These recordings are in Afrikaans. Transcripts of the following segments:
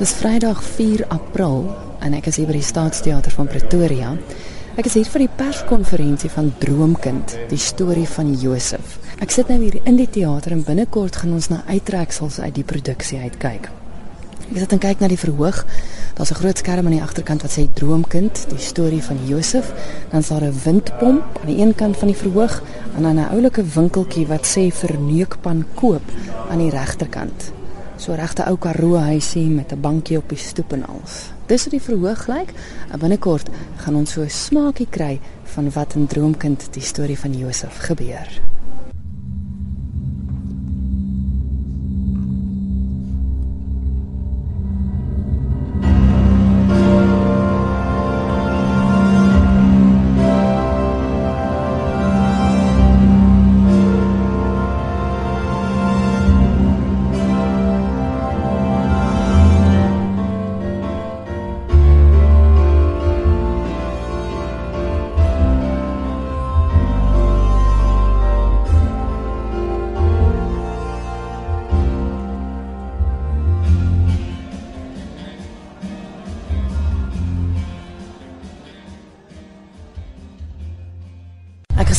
Dis Vrydag 4 April en ek is hier by die Staatsteater van Pretoria. Ek is hier vir die perskonferensie van Droomkind, die storie van Josef. Ek sit nou hier in die teater en binnekort gaan ons na uittreksels uit die produksie uitkyk. Ek sit en kyk na die verhoog. Daar's 'n groot skerm aan die agterkant wat sê Droomkind, die storie van Josef. Dan is daar 'n windpomp aan die een kant van die verhoog en dan 'n oulike winkeltjie wat sê verneukpan koop aan die regterkant so regte ou Karoo huisie met 'n bankie op die stoep en als. Dis hoe die verhoog lyk. Binnekort gaan ons so 'n smaakie kry van wat in Droomkind die storie van Josef gebeur.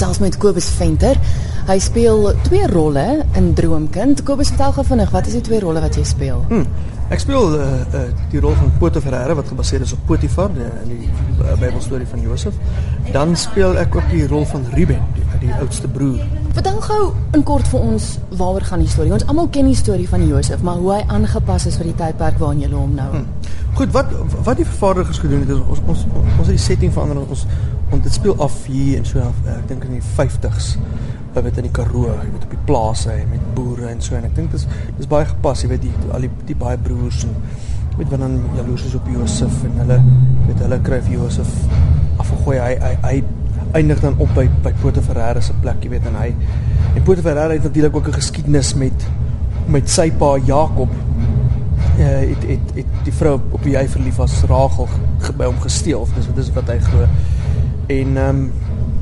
Gesels met Kobus Venter. Hy speel twee rolle in Droomkind. Kobus, vertel gou vinnig, wat is die twee rolle wat jy speel? Hmm. Ek speel uh, uh, die rol van Potifar wat gebaseer is op Potifar, die, die uh, Bybelstorie van Josef. Dan speel ek ook die rol van Ruben, die, die oudste broer. Vertel gou in kort vir ons waaroor gaan die storie. Ons almal ken die storie van Josef, maar hoe hy aangepas is vir die tydperk waarin jy hom nou. Hmm. Goed, wat wat die vervaardigers gedoen het is ons ons ons het die setting verander ons want dit speel af hier en so af, ek dink in die 50s by met in die Karoo, jy weet op die plase en met boere en so en ek dink dis dis baie gepas, jy weet die al die die baie broers en weet wanneer dan jaloers is op Josef en hulle weet hulle kry vir Josef afgegooi hy hy hy eindig dan op by by Potifar se plek, jy weet en hy en Potifar het natuurlik ook 'n geskiedenis met met sy pa Jakob uh, het, het het die vrou op wie hy verlief was Rachel by hom gesteel. Dis wat is wat hy glo en ehm um,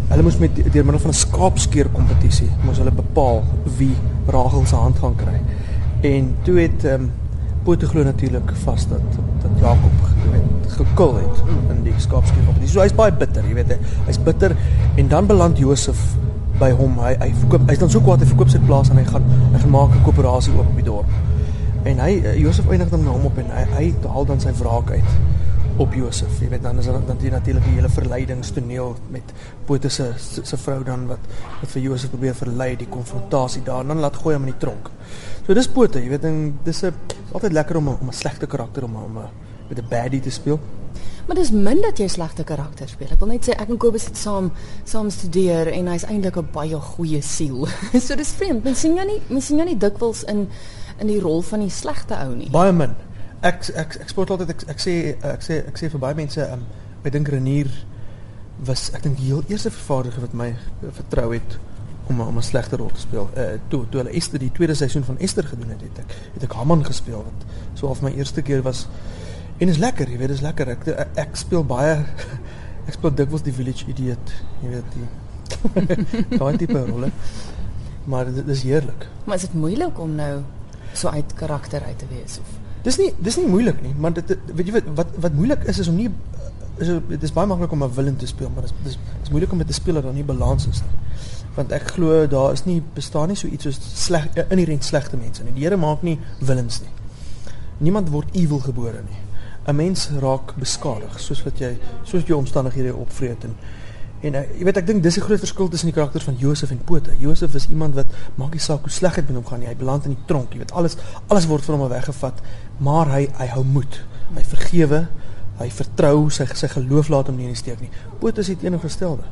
hulle moes met deur middel van 'n skaapskeer kompetisie moes hulle bepaal wie Rachel se hand gaan kry. En toe het ehm um, Pote glo natuurlik vas dat dat Jakob weet gekil het in die skaapskeer kompetisie. So hy's baie bitter, jy weet hy. Hy's bitter en dan beland Josef by hom. Hy hy verkoop hy's dan so kwaad hy verkoop sy plaas en hy gaan hy gaan maak 'n koöperasie oop op die dorp. En hy Josef eindig dan hom op en hy hy haal dan sy wraak uit op Josef. Jy weet dan is dan dan natuurlik die hele verleidingstoneel met Pote se se vrou dan wat wat vir Josef probeer verlei, die konfrontasie daar en dan laat gooi hom in die tronk. So dis Pote, jy weet en dis 'n altyd lekker om om 'n slegte karakter om om 'n met 'n baddie te speel. Maar dis min dat jy slegte karakter speel. Ek wil net sê ek en Kobus het saam saam studeer en hy's eintlik 'n baie goeie siel. so dis vreemd. Mens sien jou nie mens sien jou nie dikwels in in die rol van die slegte ou nie. Baie min ek ek ek sport altyd ek, ek sê ek sê ek sê vir baie mense um, ek dink Renier was ek dink die heel eerste vervaardiger wat my vertrou het om om 'n slegte rol te speel. Uh toe toe hulle Esther die tweede seisoen van Esther gedoen het, het ek het ek Haman gespeel wat so of my eerste keer was en is lekker, jy weet, is lekker. Ek ek, ek speel baie ek speel dikwels die village idiot, jy weet die daai tipe rolle. Maar dit is heerlik. Maar is dit moeilik om nou so uit karakter uit te wees of Dis nie dis nie moeilik nie, maar dit weet jy wat wat wat moeilik is is om nie is dit is baie maklik om 'n villain te speel, maar dit is dis moeilik om met 'n speler dan nie balans is nie. Want ek glo daar is nie bestaan nie so iets soos sleg inherent slegte mense nie. Die Here maak nie villains nie. Niemand word evil gebore nie. 'n Mens raak beskadig soos wat jy soos jou omstandighede opvreet en En uh, jy weet ek dink dis die groot verskil tussen die karakters van Josef en Pote. Josef is iemand wat maak nie saak hoe sleg dit met hom gaan nie. Hy beland in die tronk. Jy weet alles alles word van hom weggevat, maar hy hy hou moed. Hy vergewe. Hy vertrou sy sy geloof laat hom nie in die steek nie. Pote is die teenoorgestelde.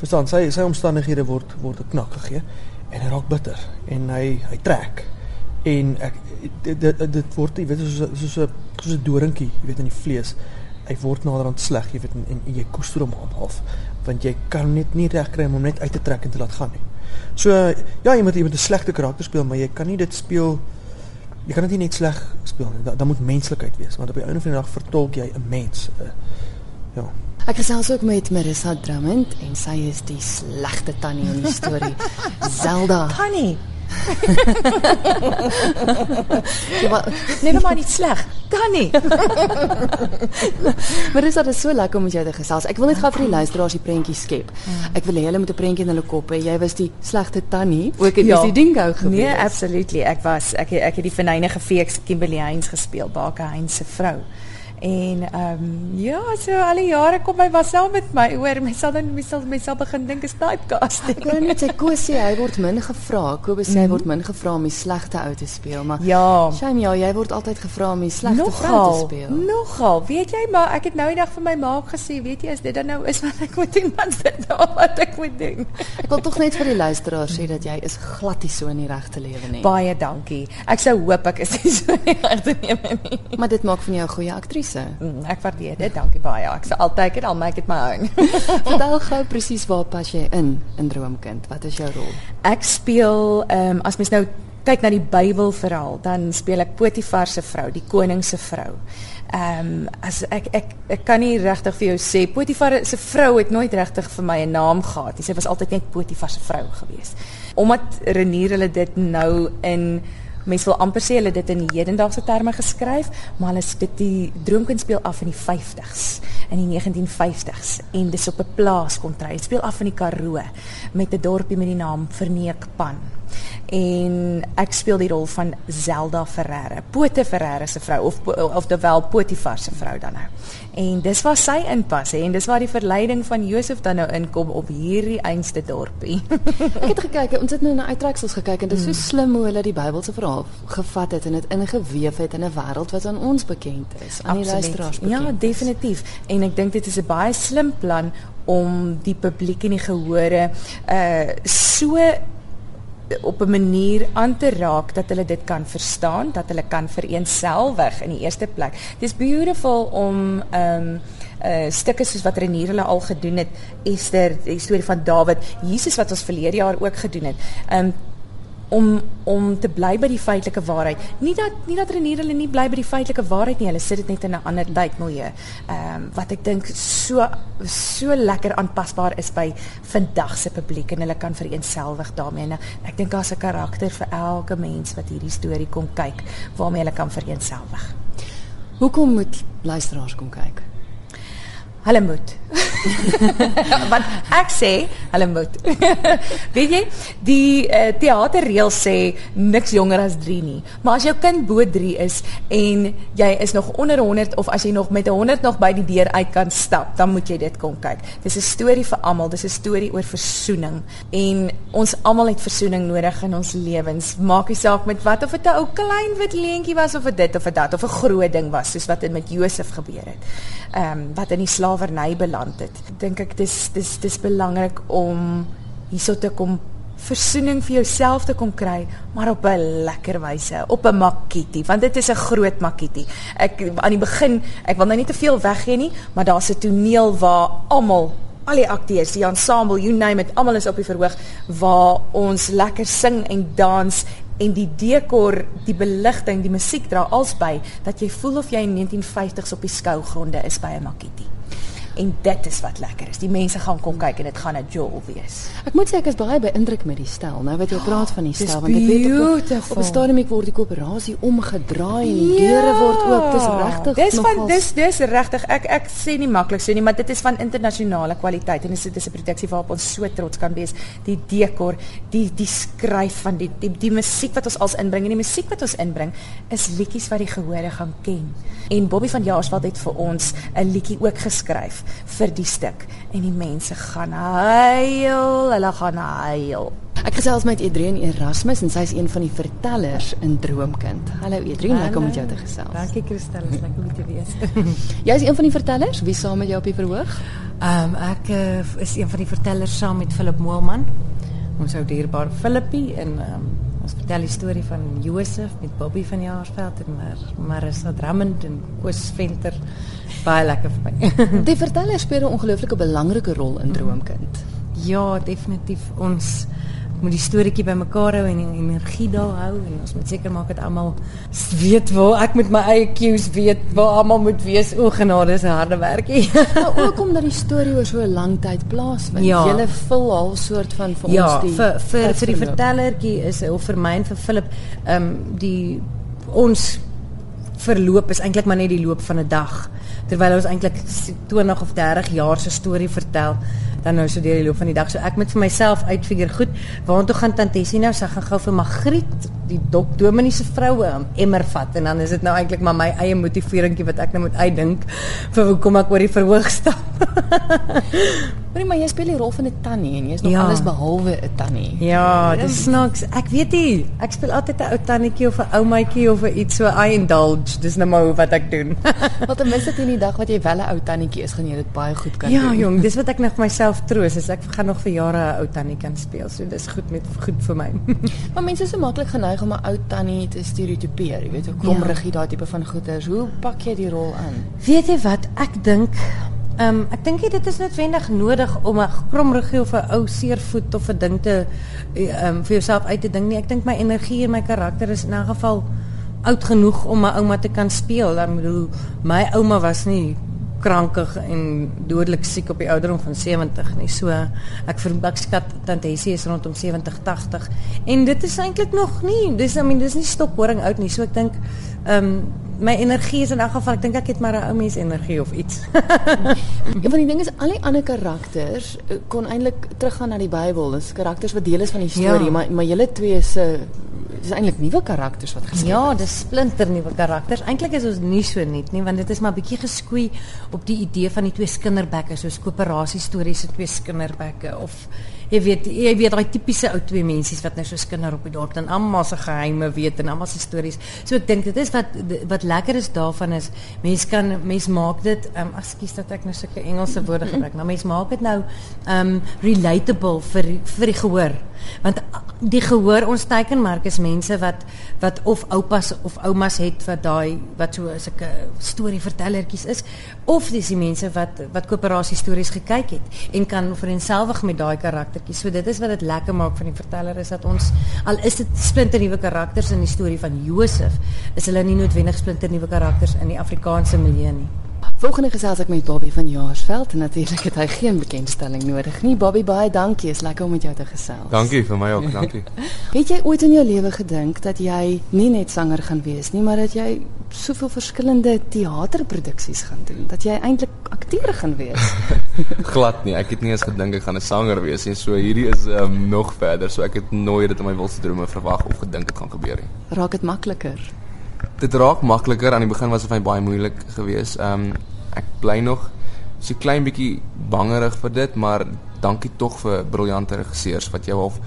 Verstaan, sy sy omstandighede word word 'n knak gegee en hy raak bitter en hy hy trek. En ek dit dit, dit word jy weet soos soos 'n soos 'n doringkie, jy weet in die vlees. Hy word naderhand sleg, jy weet en, en jy koester hom op half want jy kan net nie reg kry om hom net uit te trek en te laat gaan nie. So ja, jy moet jy moet 'n slegte karakter speel, maar jy kan nie dit speel jy kan dit nie net sleg speel nie. Daar da moet menslikheid wees, want op die einde van die dag vertolk jy 'n mens. Uh, ja. Ek gesels ook met Marissa Drummond en sy is die slegte tannie in die storie. Zelda. Tannie. Net maar nie sleg. Tannie. maar dis dat is so lekker om met jou te gesels. Ek wil net gou vir die luisteraars die prentjie skep. Ek wil hê hulle moet 'n prentjie in hulle koppe. Jy was die slegte tannie, ook in ja. die dingo gewees. Nee, absolutely. Ek was ek ek het die verneinige feeks Kimberley Heinz gespeel, Baake Heinz se vrou. En ehm um, ja, so al die jare kom hy was saam met my. Oor my sal dan myself myself begin dink is typecasting. Ek weet net sy Kosie, hy word min gevra. Kobus sê mm hy word min gevra om die slegte ou te speel, maar ja, shame ja, jy word altyd gevra om die slegte vrou te speel. Nogal, weet jy, maar ek het nou die dag vir my maak gesê, weet jy, as dit dan nou is wat ek moet doen, dan sit nou wat ek moet doen. ek wil tog net vir die luisteraars sê dat jy is glad nie so in die regte lewe nie. Baie dankie. Ek sou hoop ek is nie so in die regte lewe nie. Maar dit maak van jou 'n goeie aktrise mense. Mm, ek waardeer dit. Dankie baie. Ek sal altyd dit al make it my own. Vertel gou presies waar pas jy in in Droomkind? Wat is jou rol? Ek speel ehm um, as mens nou kyk na die Bybelverhaal, dan speel ek Potifar se vrou, die koning se vrou. Ehm um, as ek ek ek kan nie regtig vir jou sê Potifar se vrou het nooit regtig vir my 'n naam gehad. Sy was altyd net Potifar se vrou gewees. Omdat Renier hulle dit nou in Mense wil amper sê hulle dit in hedendaagse terme geskryf, maar hulle dit die droomkind speel af in die 50s, in die 1950s en dis op 'n plaas kom tree. Dit speel af in die Karoo met 'n dorpie met die naam Verneekpan en ek speel die rol van Zelda Ferreira, Pote Ferreira se vrou of of terwyl Potifar se vrou dan nou. En dis waar sy inpas hè en dis waar die verleiding van Josef dan nou inkom op hierdie einste dorpie. ek het gekyk, ons het nou na uittreksels gekyk en dit is so hmm. slim hoe hulle die Bybelse verhaal gevat het en dit ingeweef het in 'n wêreld wat aan ons bekend is, aan die luisteraars bekend. Ja, definitief. En ek dink dit is 'n baie slim plan om die publiek en die gehore uh so op 'n manier aan te raak dat hulle dit kan verstaan, dat hulle kan vereenselwig in die eerste plek. Dis beautiful om ehm um, uh stukke soos wat Renier hulle al gedoen het, Esther, die storie van Dawid, Jesus wat ons verlede jaar ook gedoen het. Ehm um, om om te bly by die feitelike waarheid. Nie dat nie dat Renier hulle nie bly by die feitelike waarheid nie. Hulle sit dit net in 'n ander tydmilieu. Ehm um, wat ek dink so so lekker aanpasbaar is by vandag se publiek en hulle kan vereenselwig daarmee. Nou, ek dink daar's 'n karakter vir elke mens wat hierdie storie kom kyk waarmee hulle kan vereenselwig. Hoekom moet luisteraars kom kyk? Hulle moet. Want ek sê hulle moet. Weet jy, die uh, teaterreël sê niks jonger as 3 nie. Maar as jou kind bo 3 is en jy is nog onder 100 of as jy nog met 100 nog by die deur uit kan stap, dan moet jy dit kom kyk. Dis 'n storie vir almal, dis 'n storie oor versoening en ons almal het versoening nodig in ons lewens. Maak nie saak met wat of dit 'n ou klein wit leentjie was of dit of dat of 'n groot ding was soos wat dit met Josef gebeur het. Ehm um, wat in die slawerny beland het. Dink ek dis dis dis belangrik om hierso te kom versoening vir jouself te kom kry, maar op 'n lekker wyse, op 'n makietie, want dit is 'n groot makietie. Ek aan die begin, ek wil nou nie te veel weggee nie, maar daar's 'n toneel waar almal al die akteurs, die ensemble, you name it, almal is op die verhoog waar ons lekker sing en dans en die dekor, die beligting, die musiek dra alsby dat jy voel of jy in 1950s op die skougronde is by 'n makietie en dit is wat lekker is. Die mense gaan kom kyk en dit gaan 'n jol wees. Ek moet sê ek is baie beïndruk met die stel. Nou wat jy praat van die stel want ek weet op, op 'n stadium ek word die koöperasie omgedraai en ja, deure word oop. Dis regtig. Dis van dis dis regtig. Ek ek sê nie maklik so nie, maar dit is van internasionale kwaliteit en dit is 'n produksie waarop ons so trots kan wees. Die dekor, die die skryf van die die, die musiek wat ons als inbring en die musiek wat ons inbring is liedjies wat die gehore gaan ken. En Bobby van Jaarsveld het vir ons 'n liedjie ook geskryf vir die stuk en die mense gaan huil, hulle gaan huil. Ek gesels met Adrian Erasmus en sy is een van die vertellers in Droomkind. Hallo Adrian, lekker om met jou te gesels. Dankie Christel, is lekker om te wees. jy is een van die vertellers, wie saam met jou op die verhoog? Ehm um, ek uh, is een van die vertellers saam met Philip Moelman. Ons ou dierbare Philippie en ehm um, ons vertel die storie van Josef met Bobby van Jaarsveld en Mar Marissa Drummond en Koos Venter baie lekker vir my. die verteller speel 'n ongelooflike belangrike rol in Droomkind. Ja, definitief. Ons moet die storieetjie bymekaar hou en die energie daar hou en ons moet seker maak dat almal weet waar ek met my eie cues weet waar almal moet wees. O genade, dis 'n harde werkie. nou, ook omdat die storie oor so 'n lang tyd plaasvind. Ja. Jy vul al soort van vir ja, ons die vir vir vir die vertellertjie is of vir my en vir Philip ehm um, die ons verloop is eintlik maar net die loop van 'n dag. Terwyl ons eintlik 20 of 30 jaar se storie vertel dan nou so deur die loop van die dag. So ek moet vir myself uitfigure goed, waartoe gaan Tante Essie nou? Sy gaan gou vir Magriet, die dok Dominee se vroue, emmer vat en dan is dit nou eintlik maar my eie motiveringkie wat ek nou moet uitdink vir hoekom ek oor die verhoog stap. Hoorie, maar jy speel die rol van 'n tannie en jy's nog ja. alles behalwe 'n tannie. Ja, dis snaaks. Ek weet nie. Ek speel altyd 'n ou tannetjie of 'n ou maatjie of iets so I indulge. Dis nou maar wat ek doen. wat ten minste teen die dag wat jy wel 'n ou tannetjie is, gaan jy dit baie goed kan ja, doen. Ja, jong, dis wat ek nog myself troos. Is ek gaan nog vir jare 'n ou tannie kan speel. So dis goed met goed vir my. maar mense is so maklik geneig om 'n ou tannie te stereotipeer. Jy weet, hoe kromrig jy ja. daai tipe van goeters. Hoe pak jy die rol aan? Weet jy wat? Ek dink Ehm um, ek dink dit is noodwendig nodig om 'n kromruggie of 'n ou seervoet of 'n ding te ehm um, vir jouself uit te ding nie. Ek dink my energie en my karakter is in 'n geval oud genoeg om my ouma te kan speel. Ek bedoel, my ouma was nie krankig en dodelik siek op die ouderdom van 70 nie. So ek ek skat tante Essie is rondom 70 80 en dit is eintlik nog nie. Dis I mean dis nie stokhoring oud nie. So ek dink ehm um, my energie is in elk geval ek dink ek het maar 'n ou mens energie of iets. een van die dinge is al die ander karakters eh, kon eintlik teruggaan na die Bybel. Dis karakters wat deel is van die storie, ja. maar maar julle twee se dis eintlik nuwe karakters wat geskep ja, is. Ja, dis splinter nuwe karakters. Eintlik is ons nie so nuut nie, want dit is maar bietjie geskoei op die idee van die twee skinderbekke, soos koöperasie stories se twee skinderbekke of jy weet jy weet daai tipiese ou twee mensies wat nou so skinder op die dorp en almal se geheime weet en almal se stories. So ek dink dit is wat wat lekker is daarvan is mense kan mense maak dit um, ekskuus dat ek nou sulke Engelse woorde gebruik, maar mense maak dit nou um relatable vir vir die gehoor. Want die gehoor ons teikenmerk is mense wat wat of oupas of oumas het wat daai wat so sulke storievertellertjies is of dis die mense wat wat koöperasie stories gekyk het en kan vereenselwig met daai karaktertjies. So dit is wat dit lekker maak van die verteller is dat ons al is dit splinter nuwe karakters in die storie van Josef, is hulle nie noodwendig splinter nuwe karakters in die Afrikaanse milieu nie. Volgende gesels ek met Bobby van Jaarsveld en natuurlik het hy geen bekendstelling nodig nie. Bobby, baie dankie. Is lekker om met jou te gesels. Dankie vir my ook, dankie. het jy ooit in jou lewe gedink dat jy nie net sanger gaan wees nie, maar dat jy soveel verskillende teaterproduksies gaan doen? Dat jy eintlik akteur gaan wees? Glad nie. Ek het nie eens gedink ek gaan 'n sanger wees nie. So hierdie is um, nog verder. So ek het nooit dit in my wildste drome verwag of gedink dit gaan gebeur nie. Raak dit makliker? Dit raak makliker. Aan die begin was dit vir my baie moeilik geweest. Ehm um, ek bly nog so klein bietjie bangerig vir dit, maar dankie tog vir briljante regisseurs wat jou half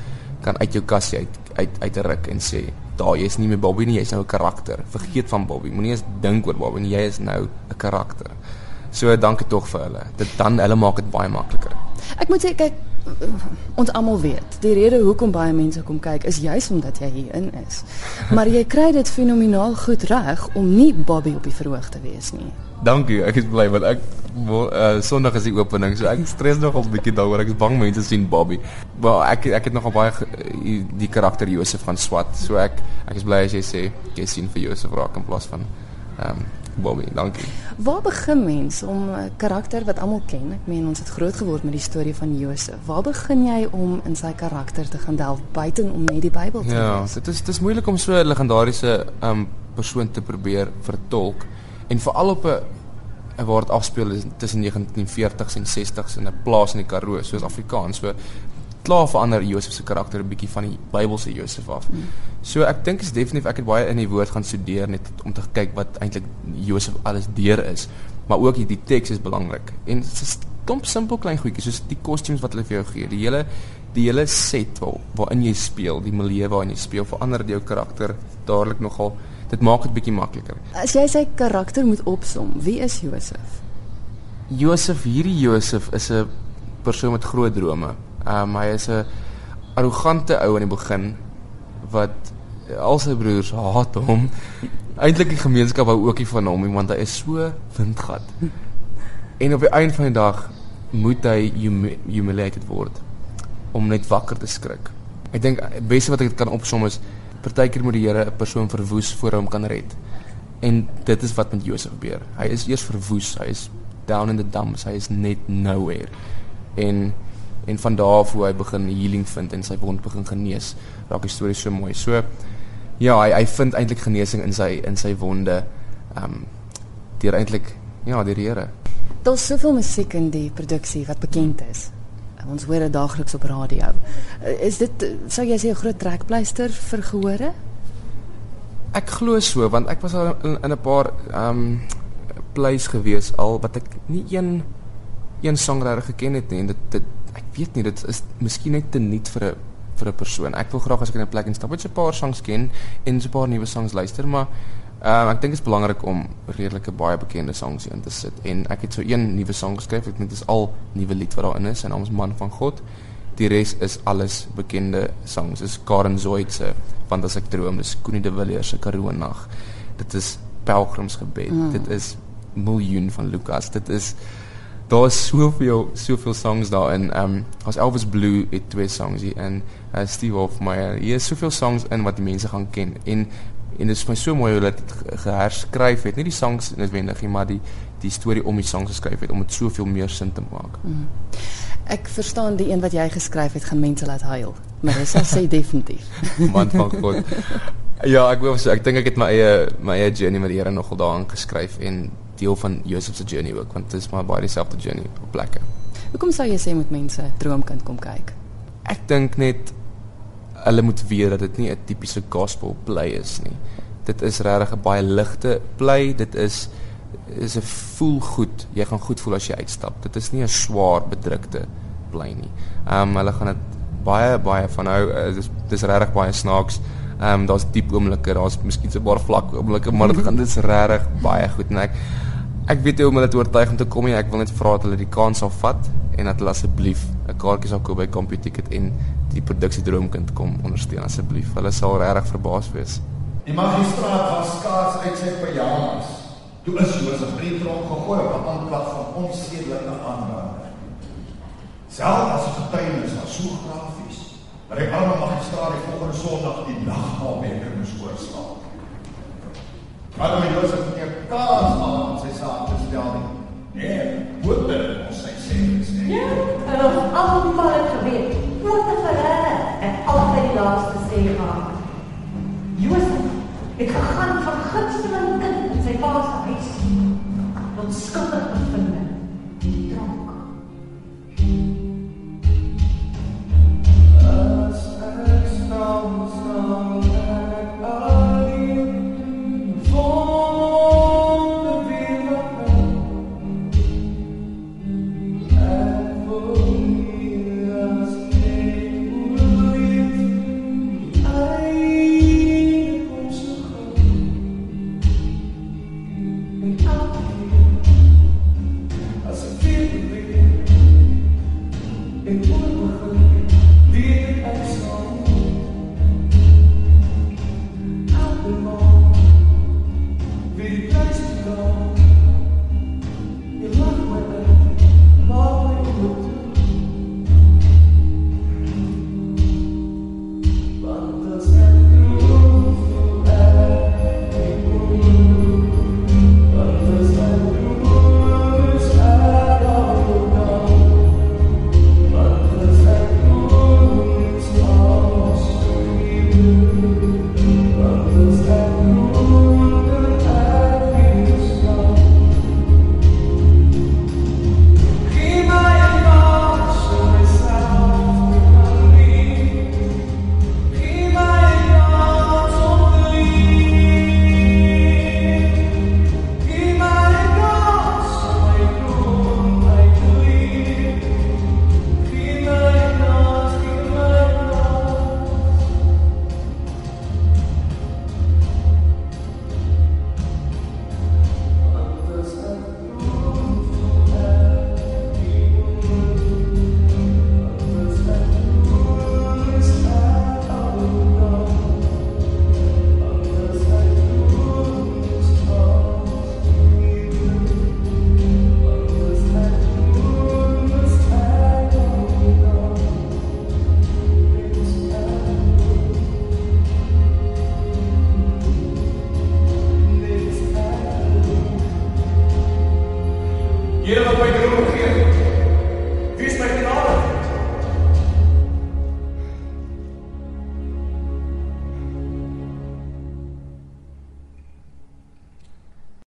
kan uit jou kas uit uit uitruk en sê, "Daar, jy's nie meer Bobby nie, jy's nou 'n karakter. Vergeet van Bobby. Moenie eens dink oor Bobby nie, jy is nou 'n karakter." So dankie tog vir hulle. Dit dan hulle maak dit baie makliker. Ek moet sê kyk ons almal weet, die rede hoekom baie mense kom kyk is juis omdat jy hier in is. Maar jy kry dit fenomenaal goed reg om nie Bobby op die verhoog te wees nie. Dankie, ek is bly want ek uh, Sondag is die opening, so ek stres nogal 'n bietjie daaroor. Ek is bang mense sien Bobby. Maar ek ek het nogal baie die karakter Josef gaan swat. So ek ek is bly as jy sê jy sien vir Josef raak in plaas van ehm um, Bobby. Dankie. Waar begin mens om 'n karakter wat almal ken? Ek meen ons het groot geword met die storie van Josef. Waar begin jy om in sy karakter te gaan delf buiten om net die Bybel te ja, lees? Ja, dit is dit is moeilik om so 'n legendariese ehm um, persoon te probeer vertolk en veral op 'n waar dit afspeel is tussen 1940s en 60s in 'n plaas in die Karoo soos Afrikaans so klaar verander Josef se karakter 'n bietjie van die Bybelse Josef af. Mm. So ek dink is definitief ek het baie in die woord gaan studeer net om te kyk wat eintlik Josef alles deur is, maar ook die teks is belangrik. En dit is stomp simpel klein goedjies soos die kostuums wat hulle vir jou gee, die hele die hele set waar, waarin jy speel, die milieu waarin jy speel, verander jou karakter dadelik nogal dit maak dit bietjie makliker. As jy sy karakter moet opsom, wie is Josef? Josef, hierdie Josef is 'n persoon met groot drome. Um, hy is 'n arrogante ou aan die begin wat al sy broers haat hom. Eintlik die gemeenskap hou ook nie van hom nie want hy is so windgat. En op die einde van die dag moet hy humiliated word om net wakker te skrik. Ek dink die beste wat ek kan opsom is partykeer moet die Here 'n persoon verwoes voor hom kan red. En dit is wat met Josef gebeur. Hy is eers verwoes, hy is down in the dumps, hy is net nowhere. En en van daar af hoe hy begin healing vind en sy wond begin genees, raak die storie so mooi. So ja, hy hy vind eintlik genesing in sy in sy wonde. ehm um, deur eintlik ja, die Here. Daar's soveel musiek in die produksie wat bekend is. Ons hoor dit daagliks op radio. Is dit sou jy sê 'n groot trekpleister vir gehore? Ek glo so want ek was al in, in 'n paar ehm um, plays gewees al wat ek nie een een sang reg geken het nie en dit dit ek weet nie dit is miskien net te nuut vir 'n vir 'n persoon. Ek wil graag as ek in 'n plek instap, net so 'n paar songs ken en so 'n paar nuwe songs luister, maar um, ek dink dit is belangrik om redelike baie bekende songs in te sit. En ek het so een nuwe song geskryf, ek dink dit is al nuwe lied wat daarin is en naam is Man van God. Die res is alles bekende songs. Dis Karen Zoid se want as ek droom, dis Connie de Villiers se Karoo nag. Dit is Pelgrimsgebed. Mm. Dit is Miljoen van Lukas. Dit is daar's soveel soveel songs daarin. Ehm um, as Elvis Blue het twee songs hier en uh, Steve Hofmeyer. Hier is soveel songs in wat die mense gaan ken en en dit is my so mooi hoe dit geherskryf het. Nie die songs noodwendig nie, maar die die storie om die songs geskryf het om dit soveel meer sin te maak. Mm. Ek verstaan die een wat jy geskryf het gaan mense laat huil. Maar dis al sê definitief. Man van God. Ja, ek wil sê ek dink ek het my eie my eie journey met die Here nogal daarin geskryf en deel van Joseph se journey ook want dit is maar baie dieselfde journey op plekke. Hoekom sou jy sê moet mense Droomkind kom kyk? Ek dink net hulle moet weet dat dit nie 'n tipiese gospel play is nie. Dit is regtig 'n baie ligte play. Dit is is 'n voel goed. Jy gaan goed voel as jy uitstap. Dit is nie 'n swaar bedrukte play nie. Ehm um, hulle gaan dit baie baie van hou. Uh, dis dis regtig baie snaaks. Ehm um, daar's diep oomblikke, daar's miskien 'n paar vlak oomblikke, maar dit gaan dit is regtig baie goed en ek ek weet hoe om hulle te oortuig om te kom nie. Ek wil net vra dat hulle die kans sal vat en dat hulle asseblief 'n kaartjie sal koop by CompuTicket en die produksie Droomkind kom ondersteun asseblief. Hulle sal regtig verbaas wees. Die magistraat was skaars uit sy pyjamas. Toe is Josef Brietron gegooi op 'n aanklag van onsedelike aanranding. Selfs as 'n getuienis was so grafies, dat die arme magistraat die volgende Sondag die nagmaalbeker moes oorslaan. Maar my Josef het kans aan sy saak te stel nie. Nee, dan ons sy sê is nie. Ja, en ons al die palle geweet. Wat 'n verrader. En altyd die laaste sê gaan. Josef, ek gegaan van gunsteling kind in sy pa se